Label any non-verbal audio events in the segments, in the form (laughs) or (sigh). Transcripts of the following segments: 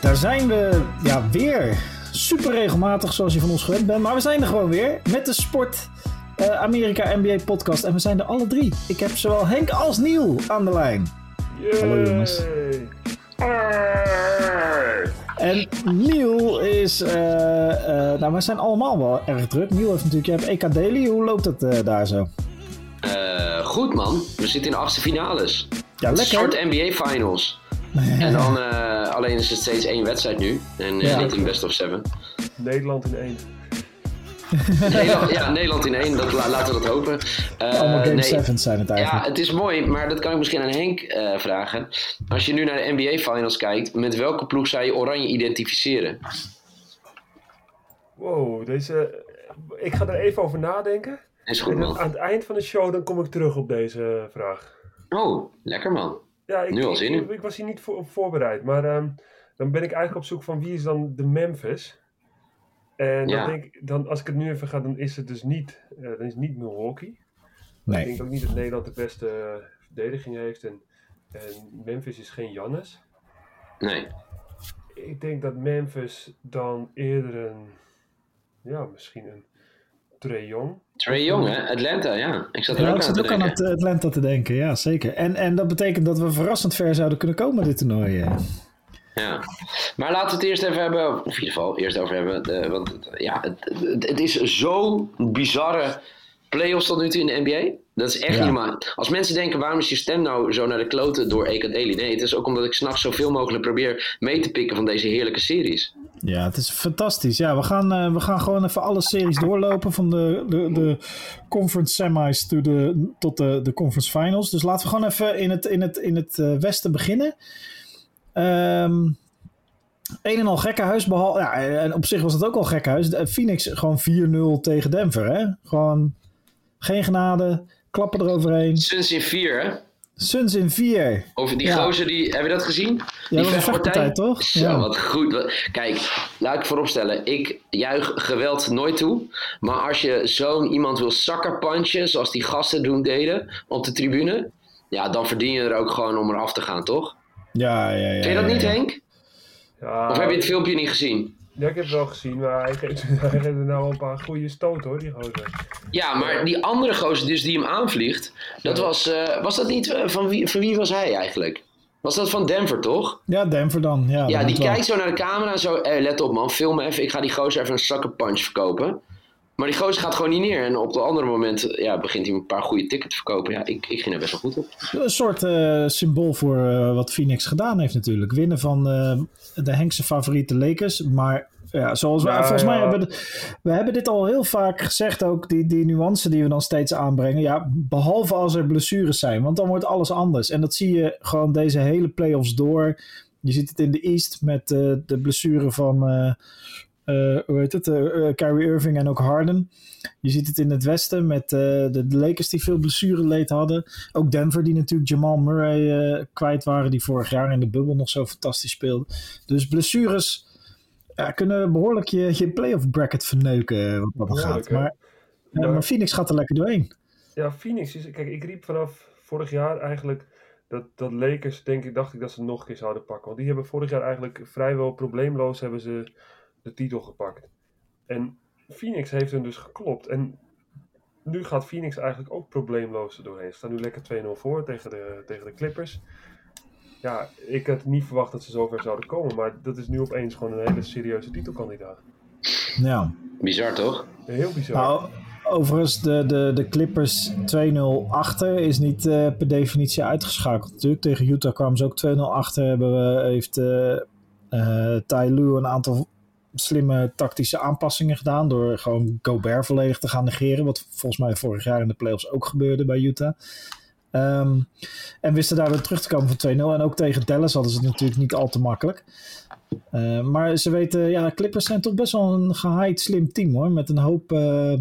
Daar zijn we ja, weer super regelmatig zoals je van ons gewend bent. Maar we zijn er gewoon weer met de Sport uh, Amerika NBA podcast. En we zijn er alle drie. Ik heb zowel Henk als Niel aan de lijn. Yay. Hallo jongens. En Niel is. Uh, uh, nou, we zijn allemaal wel erg druk. Niel heeft natuurlijk. Je hebt EK Daily. Hoe loopt het daar zo? goed man. We zitten in de achtste finales. Ja, lekker. Een soort NBA Finals. En dan, uh, alleen is het steeds één wedstrijd nu. En ja. niet in best of seven. Nederland in één. (laughs) Nederland, ja, Nederland in één. Dat, laten we dat hopen. Uh, Allemaal game nee, zijn het eigenlijk. Ja, het is mooi, maar dat kan ik misschien aan Henk vragen. Als je nu naar de NBA Finals kijkt, met welke ploeg zou je Oranje identificeren? Wow, deze... Ik ga er even over nadenken. Is goed, man. aan het eind van de show dan kom ik terug op deze vraag. Oh, lekker man. Ja, ik, nu al zin ik, ik, was hier niet voor, op voorbereid. Maar um, dan ben ik eigenlijk op zoek van wie is dan de Memphis. En dan denk ik, dan, als ik het nu even ga, dan is het dus niet, uh, dan is het niet Milwaukee. Nee. Ik denk ook niet dat Nederland de beste uh, verdediging heeft. En, en Memphis is geen Jannes. Nee. Ik denk dat Memphis dan eerder een, ja, misschien een Trae Young. Trae Young, hè? Atlanta, ja. Ik zat er ja, ook, ik zat ook aan het Atlanta te denken, ja, zeker. En, en dat betekent dat we verrassend ver zouden kunnen komen dit toernooi. Ja, maar laten we het eerst even hebben, of in ieder geval eerst over hebben. De, want ja, het, het, het is zo bizarre playoffs tot nu toe in de NBA. Dat is echt niet normaal. Als mensen denken, waarom is je stem nou zo naar de kloten door Eka Daily? Nee, het is ook omdat ik s'nachts zoveel mogelijk probeer mee te pikken van deze heerlijke series. Ja, het is fantastisch. Ja, we gaan, uh, we gaan gewoon even alle series doorlopen. Van de, de, de conference semis to de, tot de, de conference finals. Dus laten we gewoon even in het, in het, in het uh, westen beginnen. Um, een en al gekkenhuis. Behalve, ja, en op zich was het ook al gekkenhuis. Phoenix gewoon 4-0 tegen Denver. Hè? Gewoon geen genade. Klappen eroverheen. Suns in 4, hè? Suns in 4. Over die ja. gozer, die, heb je dat gezien? Ja, die vechtpartij, toch? Zo, ja. wat goed. Kijk, laat ik vooropstellen. Ik juich geweld nooit toe. Maar als je zo'n iemand wil zakkerpunchen, zoals die gasten doen deden op de tribune. Ja, dan verdien je er ook gewoon om eraf te gaan, toch? Ja, ja, ja. Vind je dat niet, Henk? Ja, of heb je het filmpje niet gezien? Ja, ik heb het wel gezien, maar hij geeft, (laughs) hij geeft er nou wel een paar goede stoten hoor, die gozer. Ja, maar die andere gozer dus die hem aanvliegt, dat was, uh, was dat niet, uh, van, wie, van wie was hij eigenlijk? Was dat van Denver, toch? Ja, Denver dan. Ja, ja die kijkt zo naar de camera en zo, hey, let op man, film even, ik ga die gozer even een sucker punch verkopen. Maar die gozer gaat gewoon niet neer. En op de andere moment ja, begint hij een paar goede tickets te verkopen. Ja, ik, ik ging er best wel goed op. Een soort uh, symbool voor uh, wat Phoenix gedaan heeft natuurlijk. Winnen van uh, de Henkse favoriete Lakers. Maar ja, zoals we, volgens mij hebben we hebben dit al heel vaak gezegd ook. Die, die nuance die we dan steeds aanbrengen. Ja, behalve als er blessures zijn. Want dan wordt alles anders. En dat zie je gewoon deze hele playoffs door. Je ziet het in de East met de blessure van uh, hoe heet het? Uh, Kyrie Irving en ook Harden. Je ziet het in het westen met de, de, Lakers die veel blessureleed hadden. Ook Denver die natuurlijk Jamal Murray kwijt waren. Die vorig jaar in de bubbel nog zo fantastisch speelde. Dus blessures ja, kunnen behoorlijk je, je playoff bracket verneuken wat dat gaat. Maar, maar, maar Phoenix gaat er lekker doorheen. Ja, Phoenix is... Kijk, ik riep vanaf vorig jaar eigenlijk... Dat, dat Lakers, denk ik, dacht ik dat ze nog een keer zouden pakken. Want die hebben vorig jaar eigenlijk vrijwel probleemloos hebben ze de titel gepakt. En Phoenix heeft hem dus geklopt. En nu gaat Phoenix eigenlijk ook probleemloos er doorheen. Ze staan nu lekker 2-0 voor tegen de, tegen de Clippers. Ja, ik had niet verwacht dat ze zover zouden komen. Maar dat is nu opeens gewoon een hele serieuze titelkandidaat. Ja. Bizar toch? Heel bizar. Nou, overigens, de, de, de Clippers 2-0 achter is niet uh, per definitie uitgeschakeld natuurlijk. Tegen Utah kwamen ze ook 2-0 achter. Hebben we, heeft uh, uh, Ty Lue een aantal slimme tactische aanpassingen gedaan. Door gewoon Gobert volledig te gaan negeren. Wat volgens mij vorig jaar in de playoffs ook gebeurde bij Utah. Um, en wisten daardoor terug te komen van 2-0. En ook tegen Dallas hadden ze het natuurlijk niet al te makkelijk. Uh, maar ze weten, ja, Clippers zijn toch best wel een gehaaid slim team hoor. Met een hoop uh,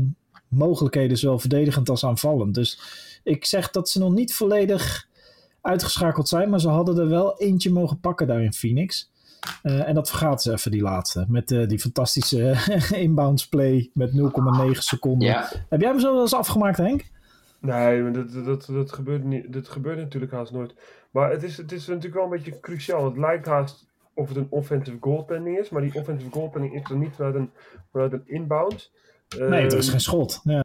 mogelijkheden, zowel verdedigend als aanvallend. Dus ik zeg dat ze nog niet volledig uitgeschakeld zijn. Maar ze hadden er wel eentje mogen pakken daar in Phoenix. Uh, en dat vergaat ze even, die laatste. Met uh, die fantastische (laughs) inbounds play met 0,9 seconden. Ja. Heb jij hem zo wel eens afgemaakt, Henk? Nee, maar dat, dat, dat, gebeurt niet, dat gebeurt natuurlijk haast nooit. Maar het is, het is natuurlijk wel een beetje cruciaal. Het lijkt haast of het een offensive goaltending is. Maar die offensive goaltending is dan niet vanuit een, vanuit een inbound. Nee, er is Ehm, geen schot. Ja.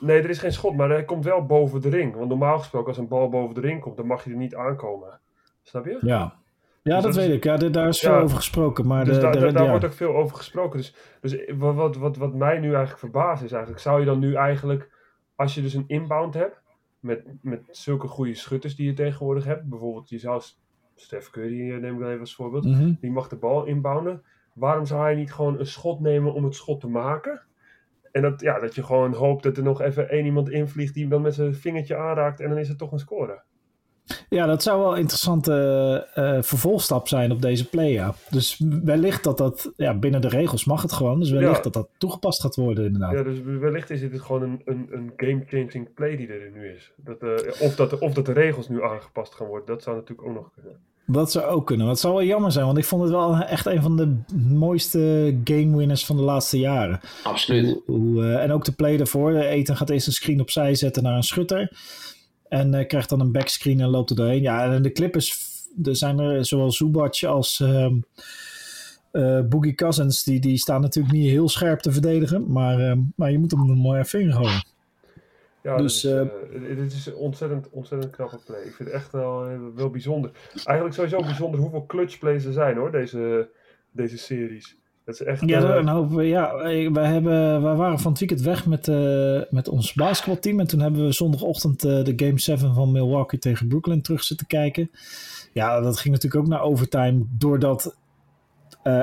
Nee, er is geen schot, maar hij komt wel boven de ring. Want normaal gesproken, als een bal boven de ring komt, dan mag je er niet aankomen. Snap je? Ja, ja Dus dat weet ik. Ja, dit- daar is veel over gesproken. Maar dus de, daar, de- daar, daar ja. wordt ook veel over gesproken. Dus, dus wat, wat, wat, wat mij nu eigenlijk verbaast is eigenlijk, zou je dan nu eigenlijk, als je dus een inbound hebt, met, met zulke goede schutters die je tegenwoordig hebt, bijvoorbeeld je zou Steph Curry, eh, neem ik even als voorbeeld, Mhm. die mag de bal inbouwen. Waarom zou hij niet gewoon een schot nemen om het schot te maken? En dat, ja, dat je gewoon hoopt dat er nog even één iemand invliegt die hem dan met zijn vingertje aanraakt en dan is het toch een score. Ja, dat zou wel een interessante eh, vervolgstap zijn op deze play, ja. Dus wellicht dat dat, ja, binnen de regels mag het gewoon. Dus wellicht Ja. dat dat toegepast gaat worden, inderdaad. Ja, dus wellicht is dit gewoon een, een, een game-changing play die er nu is. Dat, eh, of, dat, of dat de regels nu aangepast gaan worden, dat zou natuurlijk ook nog kunnen. Dat zou ook kunnen. Het zou wel jammer zijn, want ik vond het wel echt een van de mooiste game winners van de laatste jaren. Absoluut. Hoe, eh, en ook de play daarvoor. Eh, Ethan gaat eerst een screen opzij zetten naar een schutter. En eh, krijgt dan een backscreen en loopt er doorheen. Ja, en de Clippers, er zijn er zowel Zubac als ehm eh, Boogie Cousins. Die, die staan natuurlijk niet heel scherp te verdedigen. Maar, ehm, maar je moet hem een mooi vinger gooien. Ja, Dus, dus, eh, dit is een ontzettend, ontzettend knappe play. Ik vind het echt wel, wel bijzonder. Eigenlijk sowieso bijzonder hoeveel clutch plays er zijn hoor, deze, deze series. Dat is echt... Ja, eh, een hoop, ja wij, hebben, wij waren van het weekend weg met, eh, met ons basketbalteam. En toen hebben we zondagochtend eh, de Game 7 van Milwaukee tegen Brooklyn terug zitten kijken. Ja, dat ging natuurlijk ook naar overtime. Doordat eh,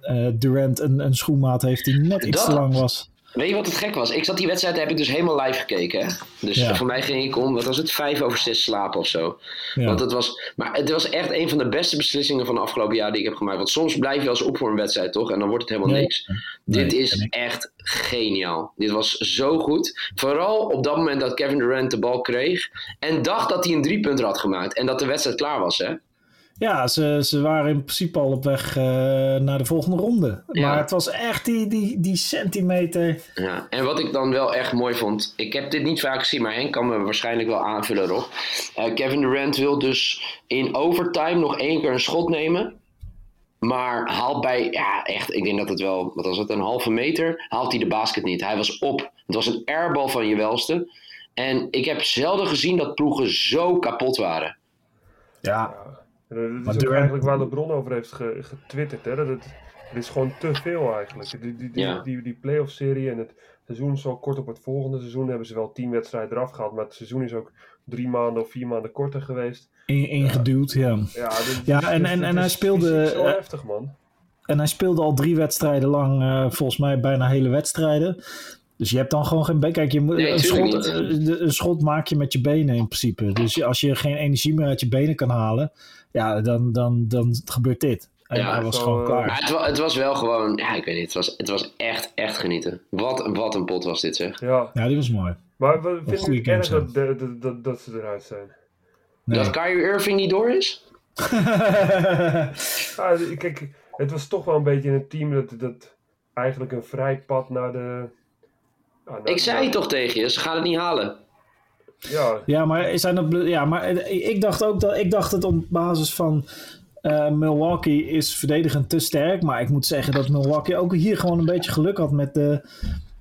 eh, Durant een, een schoenmaat heeft die net iets Dat- te lang was. Weet je wat het gek was? Ik zat die wedstrijd, heb ik dus helemaal live gekeken. Hè? Dus Ja. voor mij ging ik om, wat was het, vijf over zes slapen of zo. Ja. Want het was, maar het was echt een van de beste beslissingen van de afgelopen jaar die ik heb gemaakt. Want soms blijf je wel eens op voor een wedstrijd, toch? En dan wordt het helemaal niks. Nee, Dit is echt geniaal. Dit was zo goed. Vooral op dat moment dat Kevin Durant de bal kreeg. En dacht dat hij een driepunter had gemaakt. En dat de wedstrijd klaar was, hè? Ja, ze, ze waren in principe al op weg eh, naar de volgende ronde. Ja. Maar het was echt die, die, die centimeter. Ja, en wat ik dan wel echt mooi vond, ik heb dit niet vaak gezien, maar Henk kan me waarschijnlijk wel aanvullen erop. Eh, Kevin Durant wil dus in overtime nog één keer een schot nemen. Maar haalt bij, ja echt, ik denk dat het wel, wat was het, een halve meter, haalt hij de basket niet. Hij was op. Het was een airbal van je welste. En ik heb zelden gezien dat ploegen zo kapot waren. Ja, Ja, dat is Maar ook Durant- eigenlijk waar LeBron over heeft ge- getwitterd. Hè? Dat het, het is gewoon te veel eigenlijk. Die, die, die, Ja. die, die playoff serie en het seizoen zo kort op het volgende seizoen hebben ze wel tien wedstrijden eraf gehaald. Maar het seizoen is ook drie maanden of vier maanden korter geweest. in- ingeduwd, ja. Ja, dit- Ja, dit- en- dit- en- dit en hij speelde, Zo eh, heftig, man. En hij speelde al drie wedstrijden lang, eh, volgens mij bijna hele wedstrijden. Dus je hebt dan gewoon geen been. Kijk, je moet, Nee, een, schot, een schot maak je met je benen in principe. Dus als je geen energie meer uit je benen kan halen, ja, dan, dan, dan gebeurt dit. En Ja, hij was gewoon eh, klaar. Maar het, wa- het was wel gewoon, ja, ik weet niet, het was, het was echt, echt genieten. Wat, wat een pot was dit, zeg. Ja, Ja, die was mooi. maar we vinden goede het erg dat, dat, dat, dat ze eruit zijn. Nee. Dat Kyrie Irving niet door is? (laughs) Ah, kijk, het was toch wel een beetje een team dat, dat eigenlijk een vrij pad naar de... naar- Ik zei toch tegen je, ze gaan het niet halen. Ja, ja, maar, zijn dat, ja, maar eh, ik dacht ook dat ik dacht het op basis van eh, Milwaukee is verdedigend te sterk. Maar ik moet zeggen dat Milwaukee ook hier gewoon een beetje geluk had met de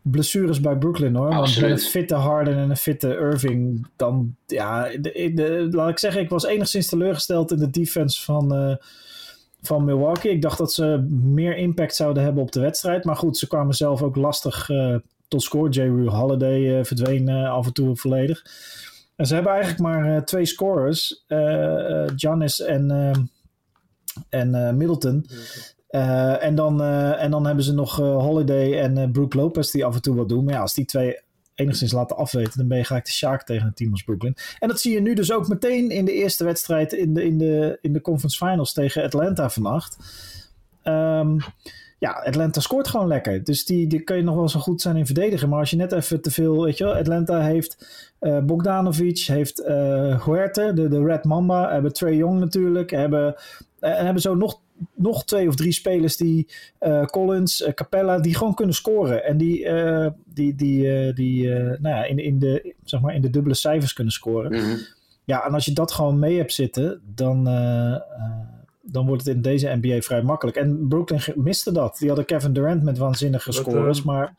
blessures bij Brooklyn hoor. Want Absoluut. met een fitte Harden en een fitte Irving, dan ja, de, de- laat ik zeggen, ik was enigszins teleurgesteld in de defense van, eh, van Milwaukee. Ik dacht dat ze meer impact zouden hebben op de wedstrijd. Maar goed, ze kwamen zelf ook lastig eh, tot score. J. Rue Holiday eh, verdween eh, af en toe volledig. En ze hebben eigenlijk maar eh, twee scorers, Giannis en, eh, en Middleton. En, dan, en dan hebben ze nog Holiday en Brook Lopez die af en toe wat doen. Maar ja, als die twee enigszins laten afweten, dan ben je gelijk de Shark tegen een team als Brooklyn. En dat zie je nu dus ook meteen in de eerste wedstrijd in de, in de, in de conference finals tegen Atlanta vannacht. Ehm, ja, Atlanta scoort gewoon lekker. Dus die, die kun je nog wel zo goed zijn in verdedigen. Maar als je net even te veel, weet je wel, Atlanta heeft eh, Bogdanovic, heeft eh Huerte, de, de Red Mamba, hebben Trey Young natuurlijk, hebben, eh, en hebben zo nog, nog twee of drie spelers die, Collins, Capella, die gewoon kunnen scoren. En die, die, die, die nou ja, in, in, de, zeg maar in de dubbele cijfers kunnen scoren. Mhm. Ja, en als je dat gewoon mee hebt zitten, dan, dan wordt het in deze NBA vrij makkelijk. En Brooklyn miste dat. Die hadden Kevin Durant met waanzinnige Wat, scores, eh, maar...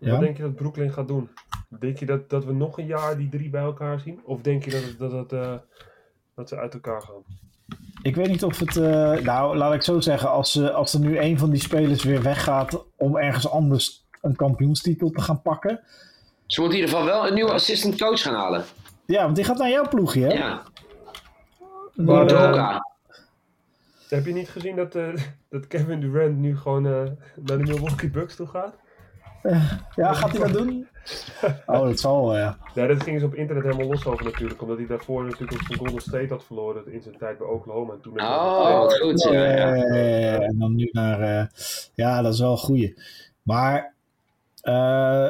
Ja. Wat denk je dat Brooklyn gaat doen? Denk je dat, dat we nog een jaar die drie bij elkaar zien? Of denk je dat, het, dat, het, eh, dat ze uit elkaar gaan? Ik weet niet of het. eh, nou, laat ik zo zeggen. Als, ze als er nu een van die spelers weer weggaat. om ergens anders een kampioenstitel te gaan pakken. Ze moeten in ieder geval wel een nieuwe assistant coach gaan halen. Ja, want die gaat naar jouw ploegje, hè? Ja, Maar, eh, Udoka. Heb je niet gezien dat, eh, (laughs) dat Kevin Durant nu gewoon eh, naar de Milwaukee Bucks toe gaat? Ja, gaat hij dat doen? (laughs) Oh, dat zal wel, ja. Ja, dat ging ze op internet helemaal los over natuurlijk. Omdat hij daarvoor natuurlijk van Golden State had verloren in zijn tijd bij Oklahoma. En toen met Oh, wat goed. Ja, ja. Eh, en dan nu naar. eh, ja, dat is wel een goeie. Maar. eh,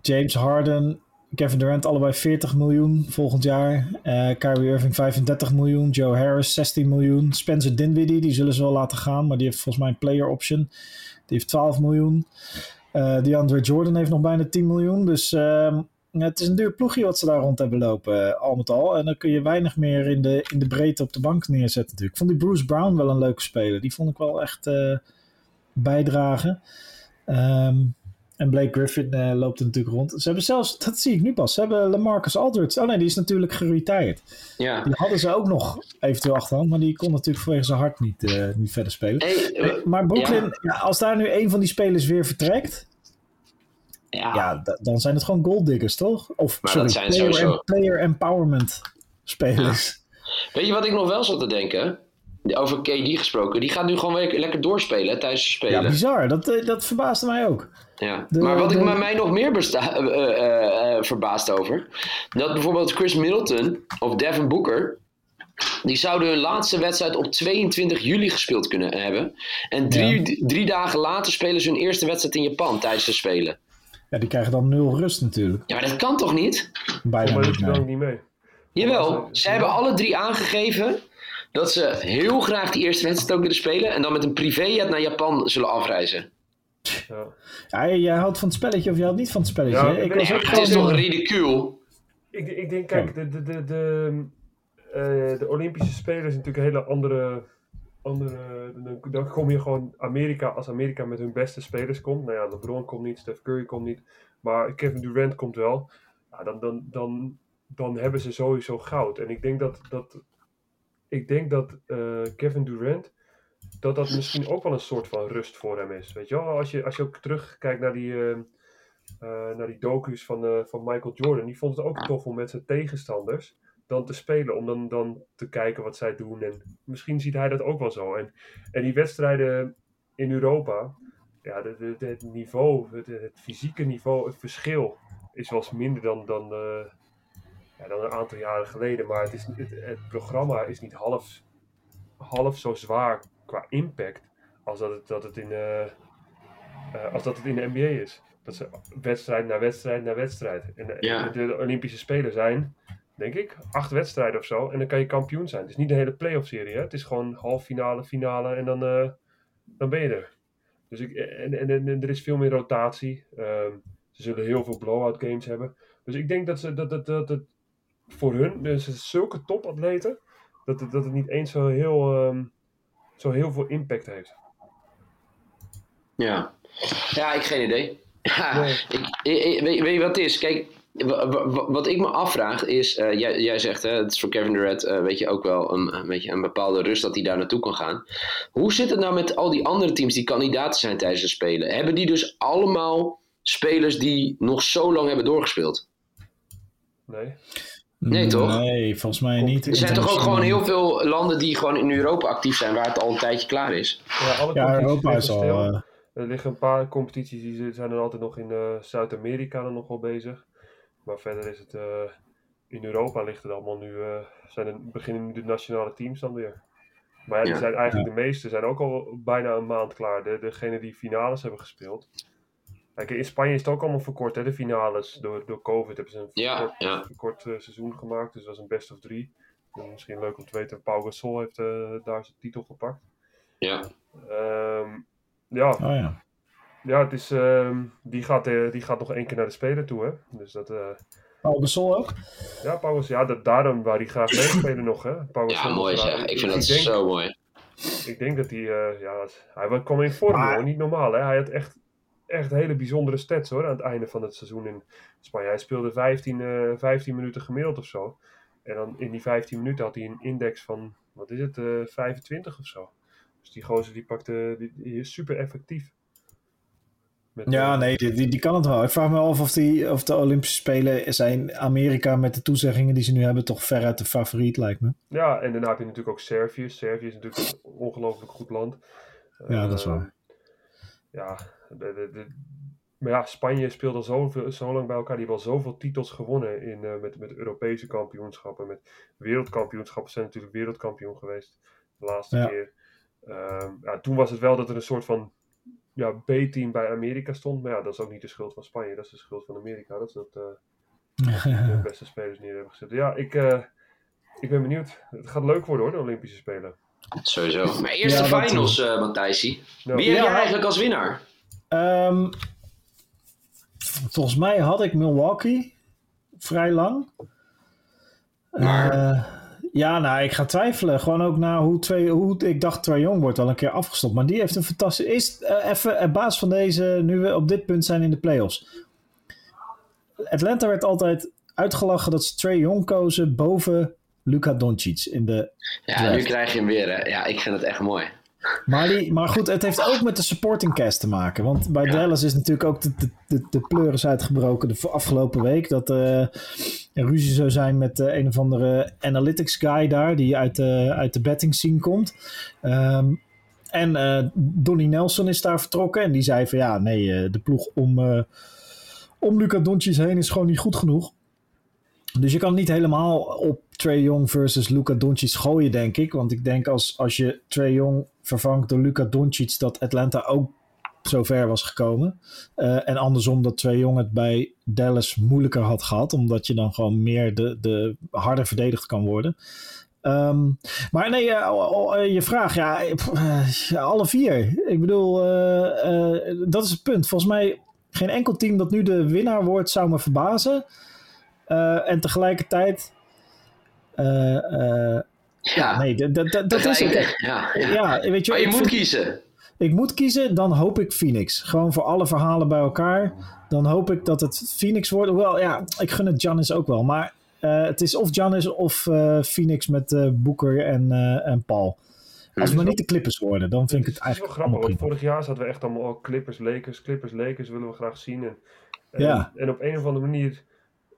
James Harden, Kevin Durant, allebei 40 miljoen volgend jaar. Eh Kyrie Irving 35 miljoen. Joe Harris 16 miljoen. Spencer Dinwiddie, die zullen ze wel laten gaan. Maar die heeft volgens mij een player option. Die heeft 12 miljoen. Eh DeAndre Jordan heeft nog bijna 10 miljoen. Dus ehm, het is een duur ploegje wat ze daar rond hebben lopen, eh, al met al. En dan kun je weinig meer in de, in de breedte op de bank neerzetten natuurlijk. Ik vond die Bruce Brown wel een leuke speler. Die vond ik wel echt bijdragen. Ehm, en Blake Griffin eh, loopt er natuurlijk rond. Ze hebben zelfs, dat zie ik nu pas, ze hebben LaMarcus Aldridge. Oh nee, die is natuurlijk geretired. ja. Die hadden ze ook nog eventueel achterhand, maar die kon natuurlijk vanwege zijn hart niet, eh, niet verder spelen. Hey, eh, maar Brooklyn, ja, als daar nu een van die spelers weer vertrekt, ja. ja, dan zijn het gewoon golddiggers, toch? Of Maar sorry, dat zijn player, sowieso. player empowerment spelers. Weet je wat ik nog wel zat te denken? Over KD gesproken. Die gaat nu gewoon weer lekker doorspelen hè, tijdens de Ja, spelen. bizar. Dat, eh, dat verbaasde mij ook. Ja. De- maar wat ik met mij nog meer besta- eh, eh, verbaasd over. Dat bijvoorbeeld Chris Middleton of Devin Booker. Die zouden hun laatste wedstrijd op 22 juli gespeeld kunnen hebben. En drie, drie dagen later spelen ze hun eerste wedstrijd in Japan tijdens de spelen. Ja, die krijgen dan nul rust natuurlijk. Ja, maar dat kan toch niet? Bijna Maar niet, nee. niet mee. Jawel, ze hebben alle drie aangegeven dat ze heel graag die eerste wedstrijd ook willen spelen. En dan met een privéjet naar Japan zullen afreizen. Ja. Ja, jij houdt van het spelletje of je houdt niet van het spelletje. Ja, hè? ik het is gewoon- toch ridicuul? Ik, ik denk, kijk, de, de, de, de, eh, de Olympische Spelen is natuurlijk een hele andere. andere dan, dan kom je gewoon Amerika, als Amerika met hun beste spelers komt. Nou ja, LeBron komt niet, Steph Curry komt niet. Maar Kevin Durant komt wel. Ja, dan, dan, dan, dan hebben ze sowieso goud. En ik denk dat, dat, ik denk dat eh, Kevin Durant. Dat dat misschien ook wel een soort van rust voor hem is. Weet je wel, als je, als je ook terugkijkt naar die. eh, eh, naar die docu's van, eh, van Michael Jordan. Die vond het ook tof om met zijn tegenstanders dan te spelen. Om dan, dan te kijken wat zij doen. En misschien ziet hij dat ook wel zo. En, en die wedstrijden in Europa. Ja, de, de, het niveau, het, fysieke niveau, het verschil is wel eens minder dan, dan, ja, dan een aantal jaren geleden. Maar het, is, het, het programma is niet half, half zo zwaar qua impact als dat het, dat het in, eh, eh, als dat het in de NBA is. Dat ze wedstrijd na wedstrijd na wedstrijd. En de, Ja. de, Olympische Spelen zijn, denk ik, acht wedstrijden of zo. En dan kan je kampioen zijn. Het is niet de hele playoff serie. Hè? Het is gewoon halve finale, finale en dan, eh, dan ben je er. Dus ik, en, en, en, en er is veel meer rotatie. Ehm, ze zullen heel veel blowout games hebben. Dus ik denk dat, ze, dat, dat, dat het voor hun, dus zulke topatleten, dat het, dat het niet eens zo heel, ehm, zo heel veel impact heeft. Ja. Ja, ik geen idee. Ja, (laughs) Nee. ik, weet, weet je wat het is? Kijk, wa- wa- wa- wat ik me afvraag is, eh, jij, jij zegt, hè, het is voor Kevin Durant, eh, weet je, ook wel een, een, beetje een bepaalde rust dat hij daar naartoe kan gaan. Hoe zit het nou met al die andere teams die kandidaten zijn tijdens de Spelen? Hebben die dus allemaal spelers die nog zo lang hebben doorgespeeld? Nee? Nee, toch? Nee, volgens mij niet. Er zijn toch ook gewoon heel veel landen die gewoon in Europa actief zijn, waar het al een tijdje klaar is? Ja, alle Ja, competities Europa is al... stil. eh, Er liggen een paar competities die zijn er altijd nog in eh, Zuid-Amerika dan nog wel bezig. Maar verder is het eh, in Europa ligt het allemaal nu. eh, zijn er, beginnen nu de nationale teams dan weer. Maar ja, die Ja. zijn eigenlijk de meeste zijn ook al bijna een maand klaar. De, degene die finales hebben gespeeld. Kijk, in Spanje is het ook allemaal verkort, hè, de finales. Door, door COVID hebben ze een Ja, verkort, ja. verkort eh, seizoen gemaakt. Dus dat was een best of drie. En misschien leuk om te weten, Pau Gasol heeft eh, daar zijn titel gepakt. Ja, Ehm, ja, Oh ja. ja, het is, ehm, die, gaat, eh, die gaat nog één keer naar de Speler toe, hè. Dus dat, eh, Paul Gasol ook? Ja, Gasol, ja, dat, daarom waar hij graag meespelen nog, hè. Paul Ja, mooi zeg. Ik vind dat denk, zo mooi. Ik denk dat hij, eh, ja, hij kwam in vorm, Maar- hoor. Niet normaal, hè. Hij had echt, echt hele bijzondere stats, hoor, aan het einde van het seizoen in Spanje. Hij speelde 15, eh 15 minuten gemiddeld of zo. En dan in die 15 minuten had hij een index van, wat is het, eh 25 of zo. Dus die gozer, die pakte, die, die is super effectief. Met, Ja, eh, nee, die, die, die kan het wel. Ik vraag me af of, die, of de Olympische Spelen zijn Amerika met de toezeggingen die ze nu hebben toch veruit de favoriet, lijkt me. Ja, en daarna heb je natuurlijk ook Servië. Servië is natuurlijk een ongelooflijk goed land. Ja, dat is Eh, waar. Ja, de, de, de- maar ja, Spanje speelt al zoveel, zo lang bij elkaar. Die hebben al zoveel titels gewonnen in, eh, met, met Europese kampioenschappen. Met wereldkampioenschappen zijn natuurlijk wereldkampioen geweest. De laatste Ja. keer. Ehm, ja, toen was het wel dat er een soort van ja, B-team bij Amerika stond. Maar ja, dat is ook niet de schuld van Spanje. Dat is de schuld van Amerika. Dat ze dat, eh, (laughs) de beste spelers neer hebben gezet. Ja, ik, eh, ik ben benieuwd. Het gaat leuk worden hoor, de Olympische Spelen. Sowieso. Maar eerst Ja, de dat- finals, eh Matthijsie. Nou, Wie heb Ja. jij eigenlijk als winnaar? Ehm, volgens mij had ik Milwaukee vrij lang. Maar- Eh, ja, nou, ik ga twijfelen. Gewoon ook naar hoe, twee, hoe ik dacht Trae Young wordt al een keer afgestopt. Maar die heeft een fantastische... Is eh, even op basis van deze, nu we op dit punt zijn in de playoffs. Atlanta werd altijd uitgelachen dat ze Trae Young kozen boven Luka Doncic in de Ja, Draft. nu krijg je hem weer. Hè. Ja, ik vind het echt mooi. Maar, die, maar goed, het heeft ook met de supporting cast te maken. Want bij Ja. Dallas is natuurlijk ook de, de, de, de pleuris uitgebroken de afgelopen week. Dat eh, er ruzie zou zijn met eh, een of andere analytics guy daar. Die uit de, uit de betting scene komt. Ehm, en eh Donnie Nelson is daar vertrokken. En die zei van ja, nee, de ploeg om, om Luca Doncic heen is gewoon niet goed genoeg. Dus je kan niet helemaal op Trae Young versus Luca Doncic gooien, denk ik. Want ik denk als, als je Trae Young vervangt door Luca Doncic, dat Atlanta ook zo ver was gekomen. Eh, en andersom dat Trae Young het bij Dallas moeilijker had gehad, omdat je dan gewoon meer de, de harder verdedigd kan worden. Ehm, maar nee, eh, eh, je vraag, ja, alle vier. Ik bedoel, dat is het punt. Volgens mij geen enkel team dat nu de winnaar wordt, zou me verbazen. En tegelijkertijd. Ja, nee, dat, dat, dat, dat is het. Ja, ja. Ja, weet je, Maar je moet vind- kiezen. ik moet kiezen, dan hoop ik Phoenix. Gewoon voor alle verhalen bij elkaar. Dan hoop ik dat het Phoenix wordt. Hoewel, ja, ik gun het Giannis ook wel. Maar eh, het is of Giannis of eh, Phoenix met eh Booker en, eh, en Paul. Als het maar niet de Clippers worden, dan vind ik het Het is wel eigenlijk grappig, want allemaal prima. vorig jaar zaten we echt allemaal oh, Clippers, Lakers, Clippers, Lakers willen we graag zien. En, en, Ja. en op een of andere manier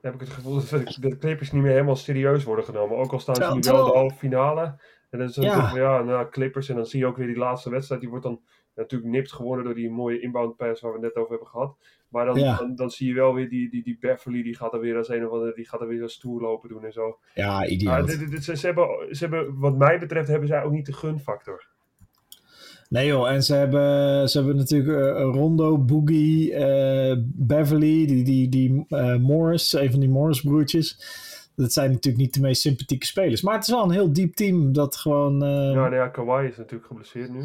heb ik het gevoel dat de Clippers niet meer helemaal serieus worden genomen. Ook al staan ze nu wel in de halve finale. En dan is het Ja. ja. Van, ja, nou, Clippers. En dan zie je ook weer die laatste wedstrijd. Die wordt dan natuurlijk nipt gewonnen door die mooie inbound pass waar we het net over hebben gehad. Maar dan, Ja. dan, dan zie je wel weer die, die, die Beverly, die gaat er weer als een of andere, die gaat er weer zo stoer lopen doen en zo. Ja, Maar idioot. dit- dit- dit- ze, ze hebben, ze hebben, wat mij betreft, hebben zij ook niet de gunfactor. Nee joh, en ze hebben, ze hebben natuurlijk eh, Rondo, Boogie, eh, Beverly, die, die, die eh, Morris, een van die Morris broertjes. Dat zijn natuurlijk niet de meest sympathieke spelers. Maar het is wel een heel diep team dat gewoon... eh, Ja, nou ja, Kawhi is natuurlijk geblesseerd nu.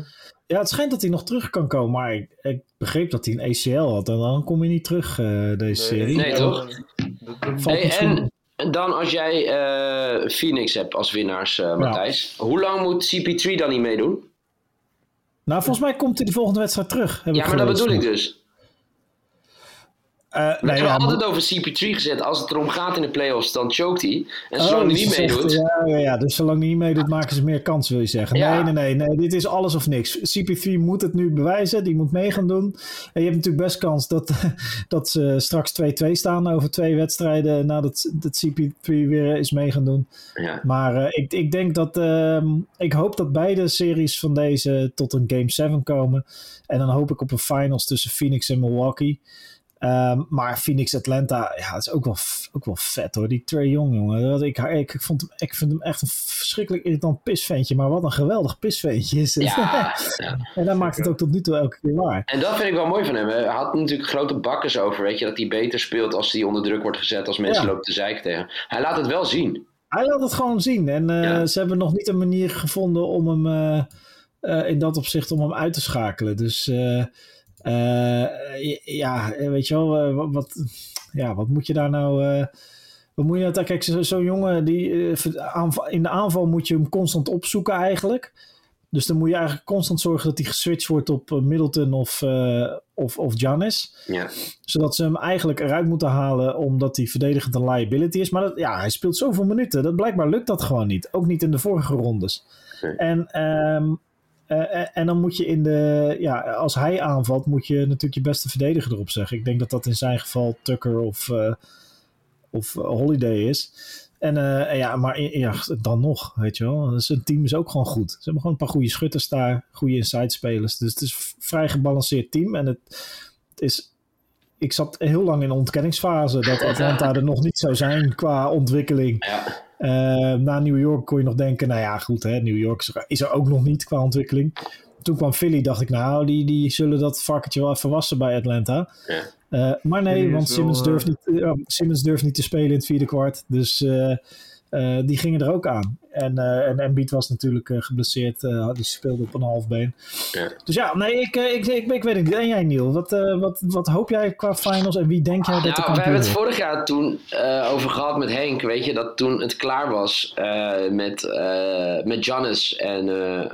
Ja, het schijnt dat hij nog terug kan komen, maar ik, ik begreep dat hij een ACL had. En dan kom je niet terug, eh, deze serie. Nee, toch? dat- dat- Valt Hey, misschien- en dan als jij eh, Phoenix hebt als winnaars, eh Matthijs. Hoe lang moet CP3 dan niet meedoen? Nou, volgens mij komt hij de volgende wedstrijd terug. heb Ja, ik maar dat bedoel ik dus. Eh, We nee, hebben ja, altijd over CP3 gezet. Als het erom gaat in de playoffs, dan choked hij. En Oh, zolang hij dus niet meedoet... Ja, ja, ja, dus zolang hij niet meedoet, maken ze meer kans, wil je zeggen. Ja. Nee, nee, nee, nee. Dit is alles of niks. CP3 moet het nu bewijzen. Die moet mee gaan doen. En je hebt natuurlijk best kans dat, (laughs) dat ze straks 2-2 staan over twee wedstrijden nadat dat CP3 weer is mee gaan doen. Ja. Maar eh, ik, ik denk dat. ehm, ik hoop dat beide series van deze tot een Game 7 komen. En dan hoop ik op een finals tussen Phoenix en Milwaukee. Ehm, maar Phoenix Atlanta, ja, dat is ook wel, ook wel vet hoor. Die Trey Young, jongen. Dat- Ik, ik, ik, vond hem, ik vind hem echt een verschrikkelijk irritant pisventje. Maar wat een geweldig pisventje is het. Ja, (laughs) ja. en dat maakt het ook tot nu toe elke keer waar. En dat vind ik wel mooi van hem. Hij had natuurlijk grote bakkers over, weet je. Dat hij beter speelt als hij onder druk wordt gezet. Als mensen Ja. lopen te zeiken tegen. Hij laat het wel zien. Hij laat het gewoon zien. En eh, Ja. ze hebben nog niet een manier gevonden om hem eh, eh, in dat opzicht om hem uit te schakelen. Dus ja, weet je wel, eh, wat, ja, wat moet je daar nou. eh, Wat moet je nou, kijk, zo'n zo jongen die in de aanval moet je hem constant opzoeken eigenlijk. Dus dan moet je eigenlijk constant zorgen dat hij geswitcht wordt op Middleton of, uh, of, of Giannis. Ja. Zodat ze hem eigenlijk eruit moeten halen omdat hij verdedigend een liability is. Maar dat, ja, hij speelt zoveel minuten. Dat blijkbaar lukt dat gewoon niet. Ook niet in de vorige rondes. En, um, uh, en dan moet je in de. Ja, als hij aanvalt, moet je natuurlijk je beste verdediger erop zeggen. Ik denk dat dat in zijn geval Tucker of, uh, of Holiday is. En ja, maar ja, dan nog, weet je wel. Dus een team is ook gewoon goed. Ze hebben gewoon een paar goede schutters daar, goede inside spelers. Dus het is een vrij gebalanceerd team. En het, is ik zat heel lang in ontkenningsfase dat Atlanta er nog niet zou zijn qua ontwikkeling. Ja. Uh, na New York kon je nog denken, nou ja, goed, hè, New York is er ook nog niet qua ontwikkeling. Toen kwam Philly, dacht ik, nou, die, die zullen dat varkentje wel even wassen bij Atlanta. Ja. Uh, maar nee, want Simmons, wel, durft niet, uh, Simmons durft niet te spelen in het vierde kwart. Dus uh, die gingen er ook aan. En, uh, en Embiid was natuurlijk uh, geblesseerd. die speelde op een half been. Ja. Dus ja, nee, ik, ik, ik, ik, weet het niet. En jij, Niel? Wat, wat, wat hoop jij qua finals? En wie denk jij dat nou, de kampioen We hebben het vorig jaar toen over gehad met Henk. Weet je, dat toen het klaar was met, met Giannis en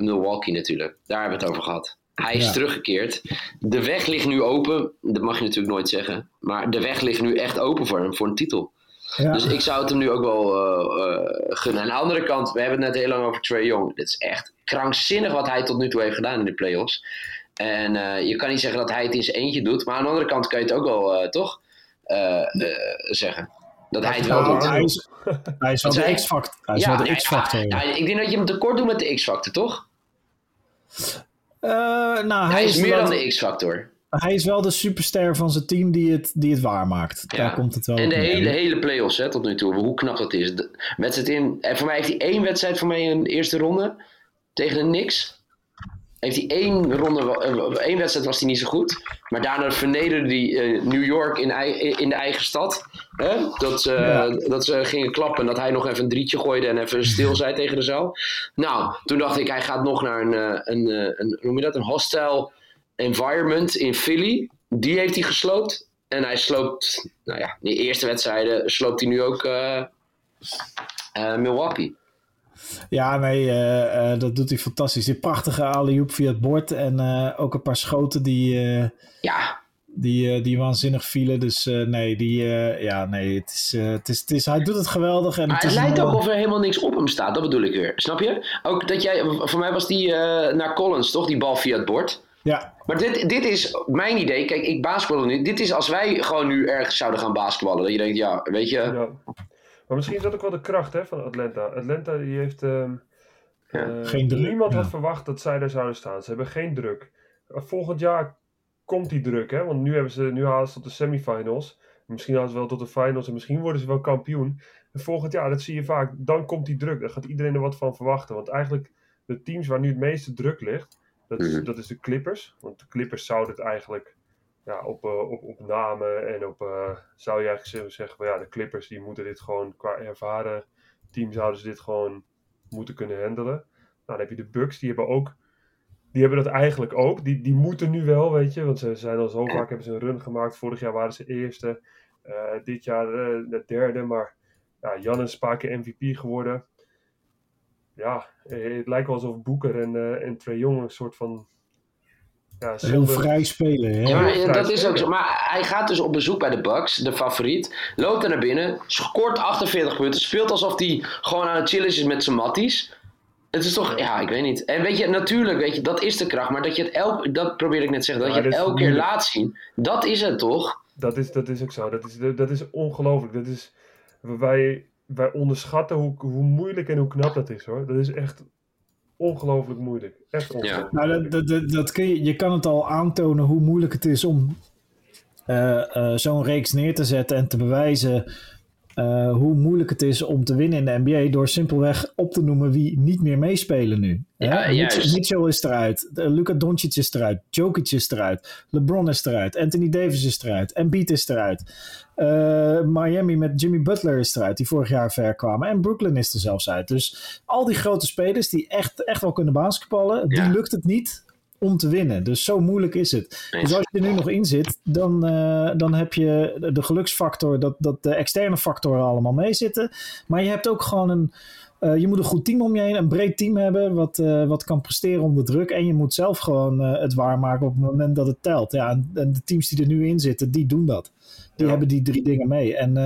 Milwaukee natuurlijk. Daar hebben we het over gehad. Hij is Ja. teruggekeerd. De weg ligt nu open. Dat mag je natuurlijk nooit zeggen. Maar de weg ligt nu echt open voor hem, voor een titel. Ja. Dus ik zou het hem nu ook wel eh, eh, gunnen. Aan de andere kant, we hebben het net heel lang over Trey Young. Dit is echt krankzinnig wat hij tot nu toe heeft gedaan in de playoffs. En eh, je kan niet zeggen dat hij het in zijn eentje doet. Maar aan de andere kant kan je het ook wel, eh, toch, zeggen. Dat hij het wel doet. hij is, hij is (laughs) wel de? X-factor. Hij is wel de ja, X-factor. ja, ik denk dat je hem tekort doet met de X-factor, toch? Eh, nou, Hij is meer dan de X-factor. Hij is wel de superster van zijn team die het, die het waarmaakt. Ja. Daar komt het wel En de hele, hele play-offs hè, tot nu toe. Hoe knap dat is. De wedstrijd in, en voor mij heeft hij één wedstrijd voor mij in de eerste ronde. Tegen de Knicks. Heeft hij één ronde, eh, één wedstrijd was hij niet zo goed. Maar daarna vernederde hij eh, New York in, in de eigen stad. Hè? Dat, ze, Ja. dat ze gingen klappen. En dat hij nog even een drietje gooide en even stil zei tegen de zaal. Nou, toen dacht ik, hij gaat nog naar een, eh, een, een, hoe noem je dat? Een hostile environment in Philly. Die heeft hij gesloopt. En hij sloopt, nou ja, die eerste wedstrijden sloopt hij nu ook eh, eh, Milwaukee. Ja, nee, eh, dat doet hij fantastisch. Die prachtige alley-oop via het bord. En ook een paar schoten die, Ja, die, die waanzinnig vielen. Dus nee, die, ja, nee het is, het is, het is, hij doet het geweldig. En maar het lijkt een- ook of er helemaal niks op hem staat. Dat bedoel ik weer. Snap je? Ook dat jij, voor mij was die naar Collins, toch? Die bal via het bord. Ja, Maar dit, dit is mijn idee. Kijk, ik basketbal nu. Dit is als wij gewoon nu ergens zouden gaan basketballen. Dat je denkt, ja, weet je. Ja. Maar misschien is dat ook wel de kracht hè, van Atlanta. Atlanta die heeft... ehm, Ja, eh, geen druk, Niemand had ja. verwacht dat zij daar zouden staan. Ze hebben geen druk. Volgend jaar komt die druk, hè? Want nu, hebben ze, nu halen ze tot de semifinals. Misschien halen ze wel tot de finals en misschien worden ze wel kampioen. En volgend jaar, dat zie je vaak, dan komt die druk. Dan gaat iedereen er wat van verwachten. Want eigenlijk, de teams waar nu het meeste druk ligt, dat is, Mhm. dat is de Clippers. Want de Clippers zouden het eigenlijk ja, op, eh, op, op namen en op, eh, zou je eigenlijk zeggen, van ja, de Clippers die moeten dit gewoon, qua ervaren team zouden ze dit gewoon moeten kunnen handelen. Nou, dan heb je de Bucks, die hebben ook, die hebben dat eigenlijk ook. Die, die moeten nu wel, weet je, want ze zijn al zo vaak, hebben ze een run gemaakt. Vorig jaar waren ze eerste, eh, dit jaar eh, de derde, maar ja, Jan is een paar keer MVP geworden. Ja, eh, het lijkt wel alsof Boeker en, eh en Trae Young een soort van ja, heel vrij spelen. Hè? Ja, maar Ja, dat is ook zo. Maar hij gaat dus op bezoek bij de Bucks, de favoriet. Loopt er naar binnen, scoort 48 punten. Speelt alsof hij gewoon aan het chillen is met zijn matties. Het is toch, ja, ik weet niet. En weet je, natuurlijk, weet je, dat is de kracht. Maar dat je het elk, dat probeer ik net te zeggen, dat Ja, je het elke keer laat zien. Dat is het toch? Dat is, dat is ook zo. Dat is, dat is ongelooflijk. Dat is, wij, wij onderschatten hoe, hoe moeilijk en hoe knap dat is hoor. Dat is echt ongelooflijk moeilijk. Echt ongelooflijk. Nou, dat, dat, dat, dat kun je, je kan het al aantonen hoe moeilijk het is om eh, eh, zo'n reeks neer te zetten en te bewijzen eh, hoe moeilijk het is om te winnen in de NBA door simpelweg op te noemen wie niet meer meespelen nu. Ja. Mitchell, Mitchell is eruit, uh, Luka Doncic is eruit, Jokic is eruit, LeBron is eruit, Anthony Davis is eruit, Embiid is eruit. Eh, Miami met Jimmy Butler is eruit, die vorig jaar ver kwamen. En Brooklyn is er zelfs uit. Dus al die grote spelers die echt, echt wel kunnen basketballen, Ja. die lukt het niet om te winnen. Dus zo moeilijk is het. Dus als je er nu nog in zit, dan, uh, dan heb je de geluksfactor, dat, dat de externe factoren allemaal meezitten. Maar je hebt ook gewoon een. Uh, je moet een goed team om je heen, een breed team hebben, wat, uh, wat kan presteren onder druk. En je moet zelf gewoon het waarmaken op het moment dat het telt. Ja, en, en, de teams die er nu in zitten, die doen dat. Die ja. hebben die drie dingen mee. En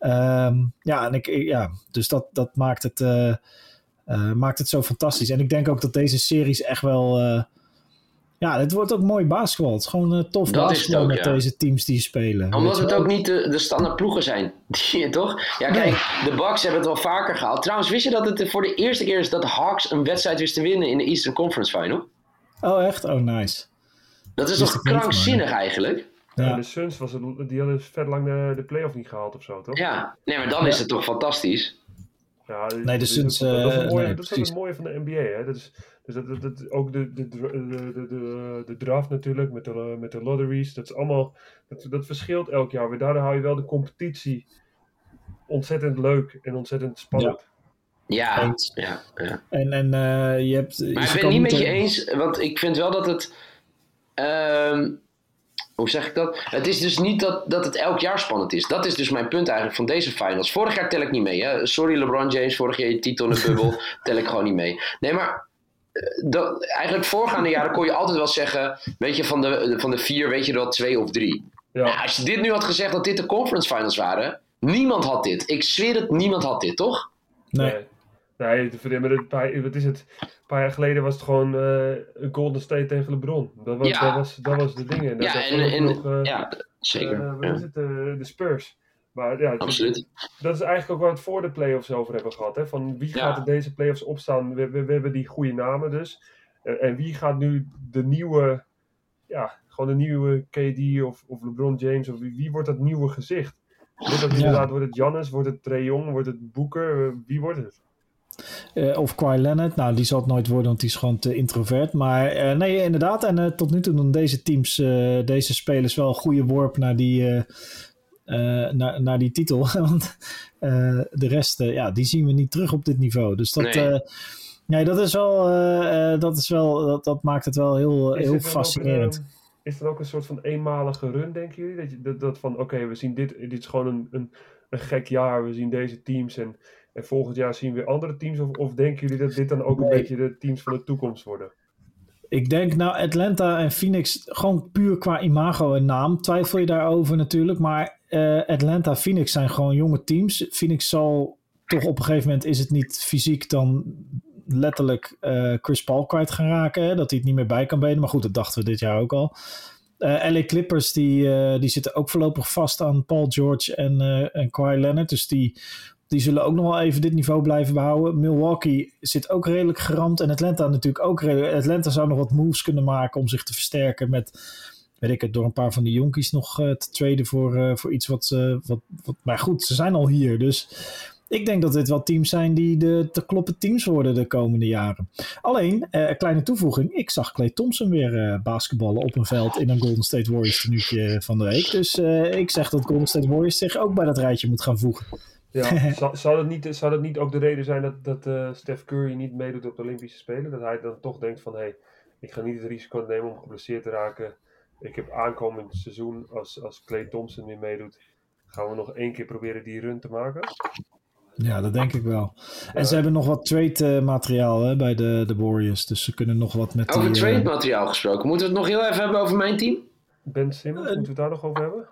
um, ja, en ik, ja, dus dat, dat maakt het. Uh, maakt het zo fantastisch. En ik denk ook dat deze series echt wel. Ja, het wordt ook mooi basketbal. Het is gewoon uh, tof dat basketbal ook, met ja. deze teams die spelen. Omdat het ook niet de, de standaard ploegen zijn. (laughs) toch? Ja, kijk, nee. de Bucks hebben het wel vaker gehaald. Trouwens, wist je dat het voor de eerste keer is dat de Hawks een wedstrijd wisten winnen in de Eastern Conference Final? Oh, echt? Oh, nice. Dat is toch krankzinnig eigenlijk? Ja. de Suns was het, die hadden vet lang de, de playoff niet gehaald of zo, toch? Ja, nee, maar dan is het toch fantastisch. Ja, nee, de Suns... Dat, dat, is het mooie, nee, dat is het mooie van de NBA. Hè? Dat is, dus dat, dat, dat, ook de, de, de, de, de draft natuurlijk, met de, met de lotteries. Dat, is allemaal, dat, dat verschilt elk jaar. Maar daardoor hou je wel de competitie ontzettend leuk en ontzettend spannend. Ja. Ja, ja, ja. En, en uh, je hebt... Maar ik ben het niet met je eens, want ik vind wel dat het... Um, hoe zeg ik dat? Het is dus niet dat, dat het elk jaar spannend is. Dat is dus mijn punt eigenlijk van deze finals. Vorig jaar tel ik niet mee. Hè? Sorry LeBron James, vorig jaar je titel in de (laughs) bubbel, tel ik gewoon niet mee. Nee, maar eh, dat, eigenlijk voorgaande jaren kon je altijd wel zeggen, weet je, van de, van de vier weet je er wel twee of drie. Ja. Nou, als je dit nu had gezegd dat dit de conference finals waren, niemand had dit. Ik zweer het, niemand had dit, toch? Nee. Nee, nee wat is het? paar jaar geleden was het gewoon uh, Golden State tegen LeBron. Dat was, ja. dat was, dat was de dingen. Dat ja, en, en nog, uh, ja, zeker. Uh, wat is het? de Spurs. Maar ja, Absoluut. Dat is eigenlijk ook waar we het voor de playoffs over hebben gehad. Hè? Van wie gaat er deze playoffs opstaan? We, we, we hebben die goede namen dus. en wie gaat nu de nieuwe, ja, gewoon de nieuwe KD of, of LeBron James? Of wie, wie wordt dat nieuwe gezicht? Wordt dat inderdaad, wordt het Giannis, wordt het Trae Young, wordt het Booker? wie wordt het? Uh, of Kawhi Leonard. Nou, die zal het nooit worden, want die is gewoon te introvert. Maar uh, nee, inderdaad. En uh, tot nu toe doen deze teams, deze spelers wel een goede worp naar die, naar, naar die titel. (laughs) want de rest, ja, die zien we niet terug op dit niveau. Dus dat... Nee. nee dat is wel, dat, is wel dat, dat maakt het wel heel, heel fascinerend. Ook, is dat ook een soort van eenmalige run, denken jullie? Dat, je, dat, dat van, oké, we zien dit, dit is gewoon een, een, een gek jaar. We zien deze teams en en volgend jaar zien we andere teams? Of, of denken jullie dat dit dan ook een beetje de teams van de toekomst worden? Ik denk nou Atlanta en Phoenix, gewoon puur qua imago en naam, twijfel je daarover natuurlijk. Maar uh, Atlanta Phoenix zijn gewoon jonge teams. Phoenix zal toch op een gegeven moment, is het niet fysiek dan letterlijk uh, Chris Paul kwijt gaan raken. Hè? Dat hij het niet meer bij kan benen. Maar goed, dat dachten we dit jaar ook al. Uh, eh, LA Clippers die, die zitten ook voorlopig vast aan Paul George en, en Kawhi Leonard. Dus die die zullen ook nog wel even dit niveau blijven behouden. Milwaukee zit ook redelijk geramd. En Atlanta natuurlijk ook redelijk. Atlanta zou nog wat moves kunnen maken om zich te versterken met, weet ik het, door een paar van die jonkies nog uh, te traden voor, uh, voor iets wat, uh, wat, wat... Maar goed, ze zijn al hier. Dus ik denk dat dit wel teams zijn die de te kloppen teams worden de komende jaren. Alleen, een kleine toevoeging. Ik zag Clay Thompson weer basketballen op een veld in een Golden State Warriors tenuutje van de week. Dus ik zeg dat Golden State Warriors zich ook bij dat rijtje moet gaan voegen. Ja, (laughs) zou, zou, dat niet, zou dat niet ook de reden zijn dat, dat uh, Steph Curry niet meedoet op de Olympische Spelen? Dat hij dan toch denkt van, hé, hey, ik ga niet het risico nemen om geblesseerd te raken. Ik heb aankomend seizoen, als, als Clay Thompson weer meedoet, gaan we nog één keer proberen die run te maken? Ja, dat denk ik wel. En ze hebben nog wat trade materiaal hè, bij de, de Warriors. Dus ze kunnen nog wat met Over die, trade materiaal gesproken. Moeten we het nog heel even hebben over mijn team? Ben Simmons, moeten we het daar nog over hebben?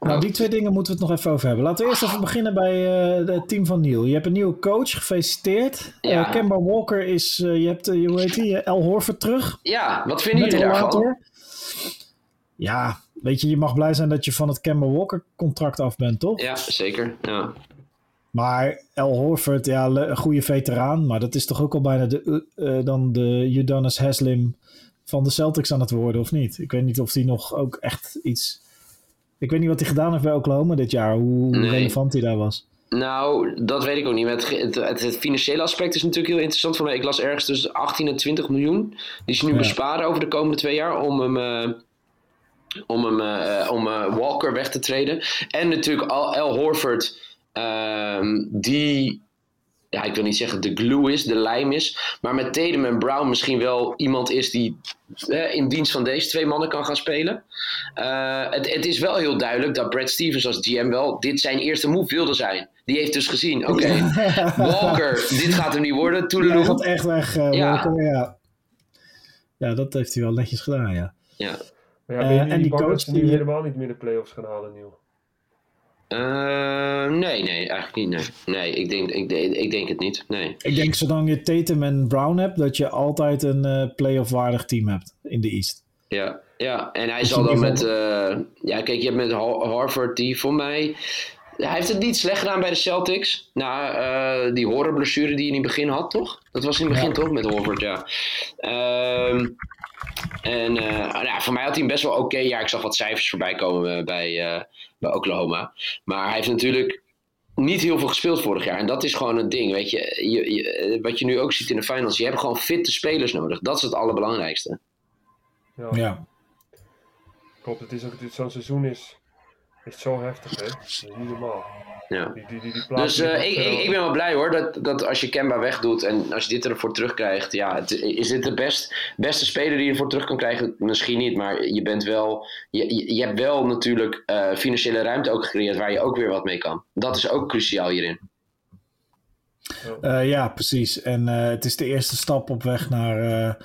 Nou, die twee dingen moeten we het nog even over hebben. Laten we eerst even beginnen bij uh, het team van Neil. Je hebt een nieuwe coach, gefeliciteerd. Ja. Uh, Kemba Walker is, uh, je hebt, hoe heet die, El Horford terug. Ja, wat vinden jullie daarvan? Ja, weet je, je mag blij zijn dat je van het Kemba Walker contract af bent, toch? Ja, zeker. Ja. Maar El Horford, ja, een goede veteraan. Maar dat is toch ook al bijna de, dan de Udonis Haslim van de Celtics aan het worden, of niet? Ik weet niet of die nog ook echt iets ik weet niet wat hij gedaan heeft bij Oklahoma dit jaar, hoe relevant hij daar was. Nou, dat weet ik ook niet. Het, het, het, financiële aspect is natuurlijk heel interessant voor mij. Ik las ergens tussen 18 en 20 miljoen. Die ze nu besparen over de komende twee jaar om hem, uh, om, hem uh, om uh, Walker weg te treden. En natuurlijk Al, Al Horford, ehm, die ja, ik wil niet zeggen de glue is, de lijm is. Maar met Tatum en Brown misschien wel iemand is die eh, in dienst van deze twee mannen kan gaan spelen. Uh, het, het, is wel heel duidelijk dat Brad Stevens als GM wel dit zijn eerste move wilde zijn. Die heeft dus gezien, oké, okay, (laughs) Walker, dit gaat hem niet worden. Ja, gaat echt weg, uh, ja. Walker, ja. Ja, dat heeft hij wel netjes gedaan, ja. Ja. Maar ja, ben je en die coach die nu helemaal niet meer de playoffs gaan halen, Nieuw? Uh, nee, nee, eigenlijk niet. Nee, nee ik, denk, ik, ik denk het niet. Nee. Ik denk zolang je Tatum en Brown hebt, dat je altijd een uh, playoff waardig team hebt in de East. Ja, ja. en hij zal dan met. Uh, ja, kijk, je hebt met Harvard die voor mij. Hij heeft het niet slecht gedaan bij de Celtics. Na uh, die horrorblessure die hij in het begin had, toch? Dat was in het begin toch met Horford, ja. Uh, en uh, nou ja, voor mij had hij best wel oké. Okay. Ja, ik zag wat cijfers voorbij komen bij, uh, bij Oklahoma. Maar hij heeft natuurlijk niet heel veel gespeeld vorig jaar. En dat is gewoon het ding. Weet je, je, je wat je nu ook ziet in de finals. Je hebt gewoon fitte spelers nodig. Dat is het allerbelangrijkste. Ja. ja. Klopt, het is ook zo'n seizoen is, is zo heftig, hè? Dat is niet normaal. Ja. Die, die, die, dus uh, ik, ik, ik, ben wel blij hoor, dat, dat als je Kemba wegdoet en als je dit ervoor terugkrijgt, ja, het, is dit de best, beste speler die je ervoor terug kan krijgen? Misschien niet, maar je bent wel, je, je hebt wel natuurlijk uh, financiële ruimte ook gecreëerd waar je ook weer wat mee kan. Dat is ook cruciaal hierin. Uh, ja, precies. En het is de eerste stap op weg naar,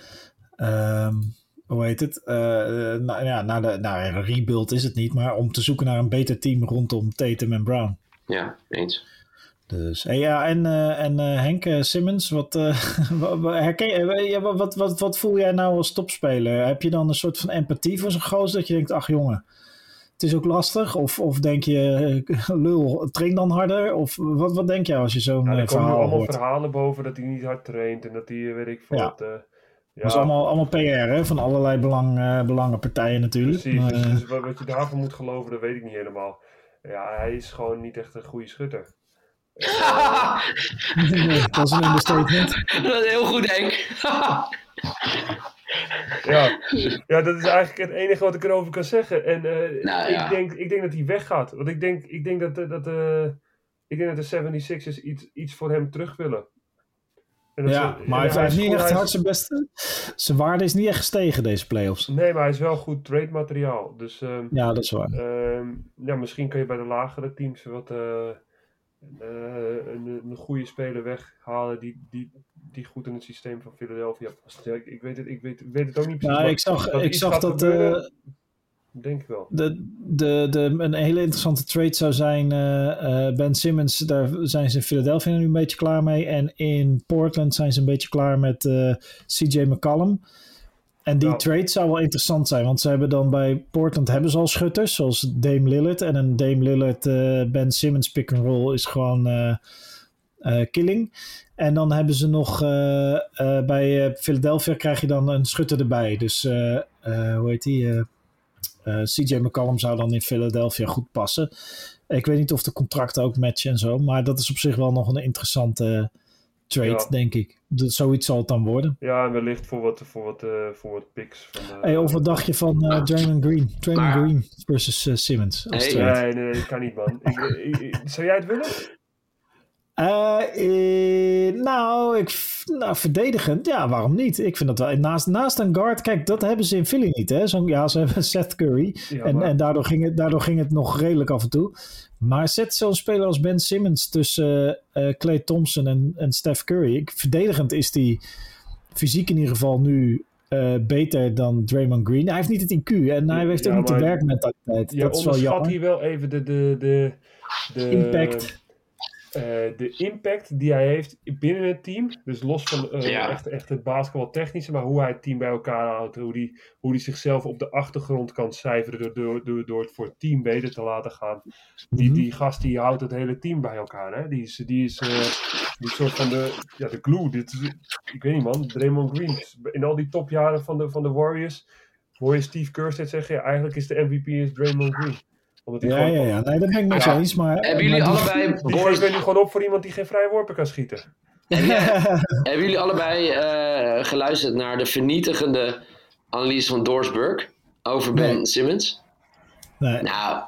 ehm, hoe heet het? nou, ja, naar de, naar een rebuild is het niet, maar om te zoeken naar een beter team rondom Tatum en Brown. Ja, eens. Dus, hey, ja, en, uh, en uh, Henk uh, Simmons, wat, (laughs) herken, wat, wat, wat, wat voel jij nou als topspeler? Heb je dan een soort van empathie voor zo'n goos dat je denkt, ach jongen, het is ook lastig? Of, of denk je, (laughs) lul, train dan harder? Of wat, wat denk je als je zo'n ja, verhaal hoort? Er allemaal verhalen boven dat hij niet hard traint en dat hij, weet ik veel, ja. Ja. Dat is allemaal, allemaal PR hè? van allerlei belang, uh, belangenpartijen natuurlijk. Precies, maar, dus, dus, wat je daarvan moet geloven, dat weet ik niet helemaal. Ja, hij is gewoon niet echt een goede schutter. (laughs) dat is een understatement. (laughs) Dat is heel goed, Henk. (laughs) ja. ja, dat is eigenlijk het enige wat ik erover kan zeggen. En uh, nou, ja. ik, denk, ik denk dat hij weggaat. Want ik denk, ik denk dat, dat, uh, ik denk dat de 76ers iets, iets voor hem terug willen. Ja, maar hij, hij heeft niet echt hard zijn beste. Zijn waarde is niet echt gestegen deze playoffs. Nee, maar hij is wel goed trade materiaal. Dus, um, ja, dat is waar. Um, ja, misschien kun je bij de lagere teams wat uh, uh, een, een, goede speler weghalen die, die, die goed in het systeem van Philadelphia past. Ja, ik, ik, weet het, ik, weet, ik weet het ook niet precies. Ja, ik zag, ik zag dat. Denk ik wel. De, de, de, een hele interessante trade zou zijn uh, uh, Ben Simmons. Daar zijn ze in Philadelphia nu een beetje klaar mee. En in Portland zijn ze een beetje klaar met uh, eh, CJ McCollum. En die trade zou wel interessant zijn. Want ze hebben dan bij Portland hebben ze al schutters. Zoals Dame Lillard. En een Dame Lillard Ben Simmons pick and roll is gewoon killing. En dan hebben ze nog bij Philadelphia krijg je dan een schutter erbij. Dus hoe heet die? Eh, CJ McCollum zou dan in Philadelphia goed passen. Ik weet niet of de contracten ook matchen en zo. Maar dat is op zich wel nog een interessante trade, denk ik. Dat, zoiets zal het dan worden. Ja, en wellicht voor wat, voor wat, uh, voor wat picks. Van, uh, hey, of wat dacht je van uh, Draymond Green? Draymond Green versus Simmons. nee, nee, nee, dat kan niet, man. ik, ik, zou jij het willen? Uh, nou, ik, nou, verdedigend, ja, waarom niet? Ik vind dat wel. Naast, naast een guard, kijk, dat hebben ze in Philly niet. Hè? Zo, ja, ze hebben (laughs) Seth Curry. en, en daardoor, ging het, daardoor ging het nog redelijk af en toe. Maar zet zo'n speler als Ben Simmons tussen uh, Clay Thompson en, en Steph Curry. Ik, verdedigend is die fysiek in ieder geval nu uh, beter dan Draymond Green. Hij heeft niet het IQ en hij heeft ook niet de werkmentaliteit. Je dat is wel jammer. hier wel even de, de, de, de impact uh, de impact die hij heeft binnen het team. Dus los van uh, echt, echt het basketbaltechnische, maar hoe hij het team bij elkaar houdt. Hoe hij hoe die zichzelf op de achtergrond kan cijferen door, door, door, door het voor het team beter te laten gaan. Die, mhm. die gast die houdt het hele team bij elkaar. Hè? Die is, die is uh, die soort van de, ja, de glue. Dit is, ik weet niet man, Draymond Green. In al die topjaren van de, van de Warriors hoor je Steve Kerr steeds zeggen, ja, eigenlijk is de MVP is Draymond Green ja, ja, ja, nee, dat ben ik met ja. eens. Maar, hebben jullie allebei... Die, die nu gewoon op voor iemand die geen vrije worpen kan schieten. (laughs) hebben jullie allebei uh, geluisterd naar de vernietigende analyse van Dorsburg over Ben Simmons? Nee. Nou,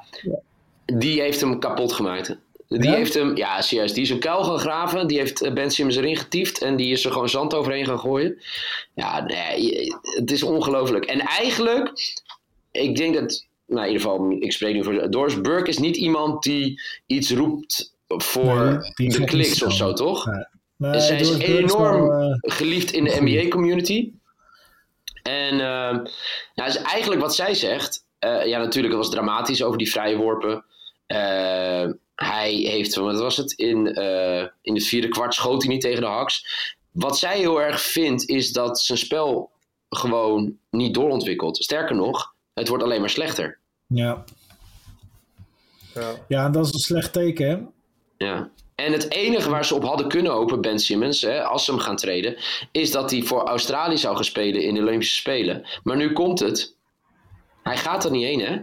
die heeft hem kapot gemaakt. Die Ja? heeft hem, ja, serieus, die is een kuil gaan graven. Die heeft eh, Ben Simmons erin getiefd en die is er gewoon zand overheen gaan gooien. Ja, nee, het is ongelooflijk. En eigenlijk, ik denk dat, nou in ieder geval, ik spreek nu voor Doris Burke is niet iemand die iets roept voor Nee, de kliks of zo, toch? Nee, zij is Burke enorm wel, eh, geliefd in de. NBA-community. En eh, nou, is eigenlijk wat zij zegt. eh, ja, natuurlijk, het was dramatisch over die vrije worpen. Hij heeft, wat was het? In, in het vierde kwart schoot hij niet tegen de haks. Wat zij heel erg vindt, is dat zijn spel gewoon niet doorontwikkelt. Sterker nog, het wordt alleen maar slechter. ja. Ja. ja, dat is een slecht teken. hè? Ja. En het enige waar ze op hadden kunnen hopen, Ben Simmons, hè, als ze hem gaan treden, is dat hij voor Australië zou gaan spelen in de Olympische Spelen. Maar nu komt het. Hij gaat er niet heen, hè?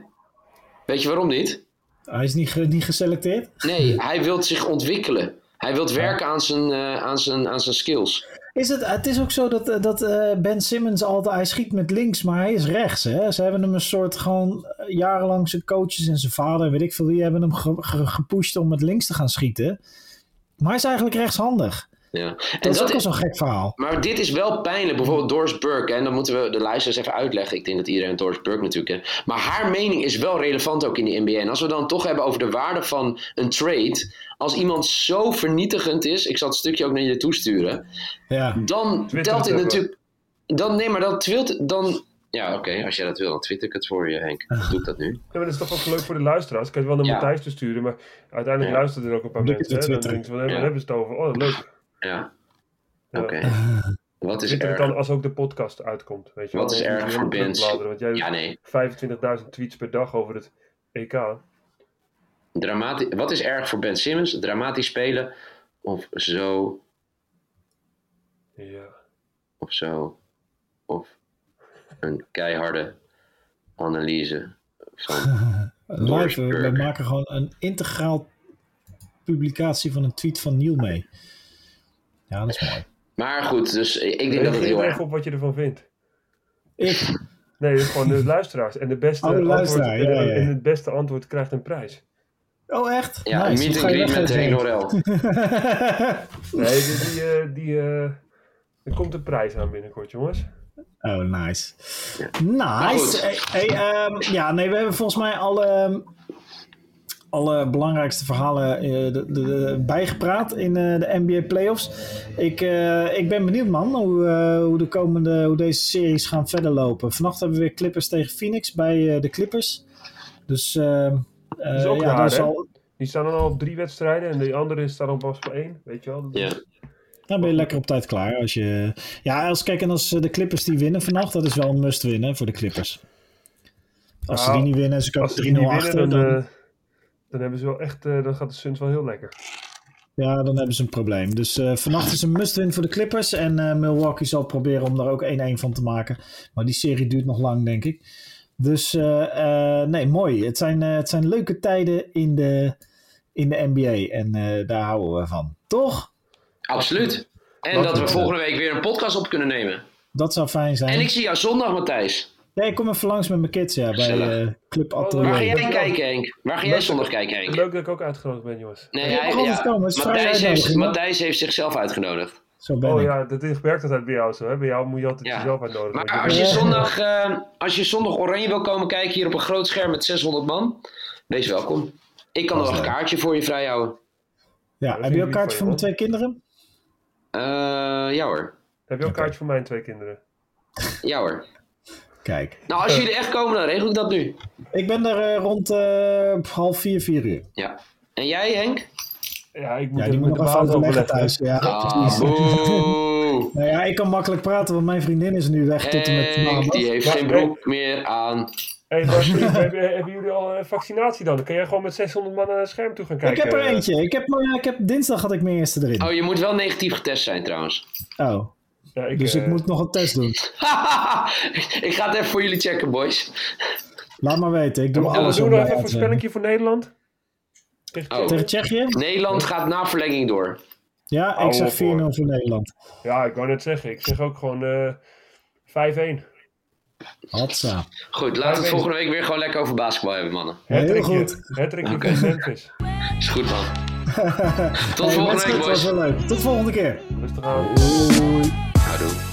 Weet je waarom niet? Hij is niet, ge- niet geselecteerd. Nee, hij wil zich ontwikkelen. Hij wil werken aan zijn, eh, aan zijn, aan zijn skills. Is het, het is ook zo dat, eh, dat eh, Ben Simmons altijd, hij schiet met links, maar hij is rechts. Hè? Ze hebben hem een soort gewoon eh, jarenlang zijn coaches en zijn vader, weet ik veel wie, hebben hem ge- ge- gepusht om met links te gaan schieten. Maar hij is eigenlijk rechtshandig. Ja. Dat, En is ook dat wel is, zo'n gek verhaal. maar dit is wel pijnlijk. Bijvoorbeeld Doris Burke. En dan moeten we de luisteraars even uitleggen. Ik denk dat iedereen Doris Burke natuurlijk kent. Maar haar mening is wel relevant ook in de NBA. En als we dan toch hebben over de waarde van een trade. Als iemand zo vernietigend is. Ik zal het stukje ook naar je toesturen. Ja. Dan Twitter telt het dit natuurlijk. Dan, nee, maar dan twilt. Dan, ja, oké. als jij dat wil, dan twitter ik het voor je, Henk. Dan doe ik dat nu. Ja, maar dat is toch ook leuk voor de luisteraars. Ik kan het wel naar Ja. Matthijs te sturen, maar uiteindelijk Ja. luisteren er ook een paar mensen. het Hè? op Dan denken ze Ja. hebben ze het over? Oh, leuk. Ja. Oké. (laughs) Wat is erg? dan als ook de podcast uitkomt. Weet je Wat wel? is erg voor bands? bladeren, Want jij Ja, nee. 25.000 tweets per dag over het EK. Dramati wat is erg voor Ben Simmons? Dramatisch spelen of zo, Ja. of zo, of een keiharde analyse van... (laughs) Live, we, maken gewoon een integraal publicatie van een tweet van Neil mee. Ja, dat is mooi. Maar goed, dus ik denk dat het Reageer heel er erg... op wat je ervan vindt. Ik, Nee, gewoon de (laughs) luisteraars. En, de beste Oh, de antwoord, luisteraar, ja, ja. en het beste antwoord krijgt een prijs. oh echt? Ja, Nice. meet and greet met? Henk Norel. (laughs) (laughs) Nee, die, die, eh, die, eh, er komt een prijs aan binnenkort, jongens. Oh, nice. Nice. hey, ehm, ja, nee, we hebben volgens mij alle, ehm, alle belangrijkste verhalen eh, de, de, de- bijgepraat in eh, de NBA playoffs. Ik, eh, ik ben benieuwd, man, hoe, eh, hoe, de komende, hoe deze series gaan verder lopen. Vannacht hebben we weer Clippers tegen Phoenix bij eh, de Clippers. Dus ehm, Dat is eh, ook ja, raar, dat is hè? al, Die staan dan al op drie wedstrijden en de andere staat al pas op één. Weet je wel? Is- Ja. dan ben je lekker op tijd klaar. Als je, ja, als, kijk, en als de Clippers die winnen vannacht, dat is wel een must winnen voor de Clippers. Als ze Nou, die niet winnen en ze komen ze 3-0 die niet achter, winnen, dan, dan, eh, dan hebben ze wel echt, eh, dan gaat de Suns wel heel lekker. ja, dan hebben ze een probleem. Dus eh, vannacht is een must-win voor de Clippers. En eh, Milwaukee zal proberen om daar ook 1-1 van te maken. Maar die serie duurt nog lang, denk ik. Dus eh, eh, nee, mooi. Het zijn, eh, het zijn leuke tijden in de, in de NBA. En eh, daar houden we van. Toch? Absoluut. En Wat dat we volgende week weer een podcast op kunnen nemen. Dat zou fijn zijn. En ik zie jou zondag, Matthijs. Ja, ik kom even langs met mijn kids ja, bij eh Club Atelier. Waar ga jij kijken, Henk? Waar ga jij Leuk. zondag kijken, Henk? Leuk dat ik ook uitgenodigd ben, jongens. Nee, Je hij, ja, komen, is Matthijs, heeft? Matthijs zichzelf uitgenodigd. Zo ben Oh ik. ja, dat werkt altijd bij jou zo. Hè? Bij jou moet je altijd Ja. jezelf uitnodigen. Maar als je, zondag, eh, als je zondag Oranje wil komen kijken hier op een groot scherm met 600 man, wees welkom. Ik kan er nog is een kaartje voor je vrijhouden. Ja, heb je ook lief kaartje voor mijn twee kinderen? Eh, ja hoor. Heb je ook een kaartje voor mijn twee kinderen? Ja hoor. Kijk. Nou, als jullie echt komen, dan regel ik dat nu. Ik ben er eh, rond eh, half vier, vier uur. Ja. En jij, Henk? Ja, ik moet Ja, even die moet nog even overleggen thuis. Ja, Ah. (laughs) Nou ja, ik kan makkelijk praten, want mijn vriendin is nu weg tot en met Henk, die heeft geen broek meer aan. Hey, maar (laughs) hebben, hebben jullie al een vaccinatie dan? Dan kan jij gewoon met 600 man naar het scherm toe gaan Ik kijken. heb er eh. eentje. Ik heb, maar ik heb, dinsdag had ik mijn eerste erin. Oh, je moet wel negatief getest zijn trouwens. Oh, Ja, ik, dus eh, ik moet nog een test doen. (laughs) ik ga het even voor jullie checken, boys. Laat maar weten. Ik doe alles nog even een voorspellingje voor Nederland? Tegen Oh. Tegen Tsjechië? Nederland gaat na verlenging door. Ja, ik Hou zeg op, 4-0 hoor. voor Nederland. Ja, ik wou net zeggen. Ik zeg ook gewoon eh 5-1. Hatsa. Goed, laten we het volgende week weer gewoon lekker over basketbal hebben, mannen. Heel goed. Oké. van Memphis. Is goed, man. (laughs) Tot Hey, volgende week, boys. wel leuk. Tot volgende keer. Rustig aan. Doei. Haru.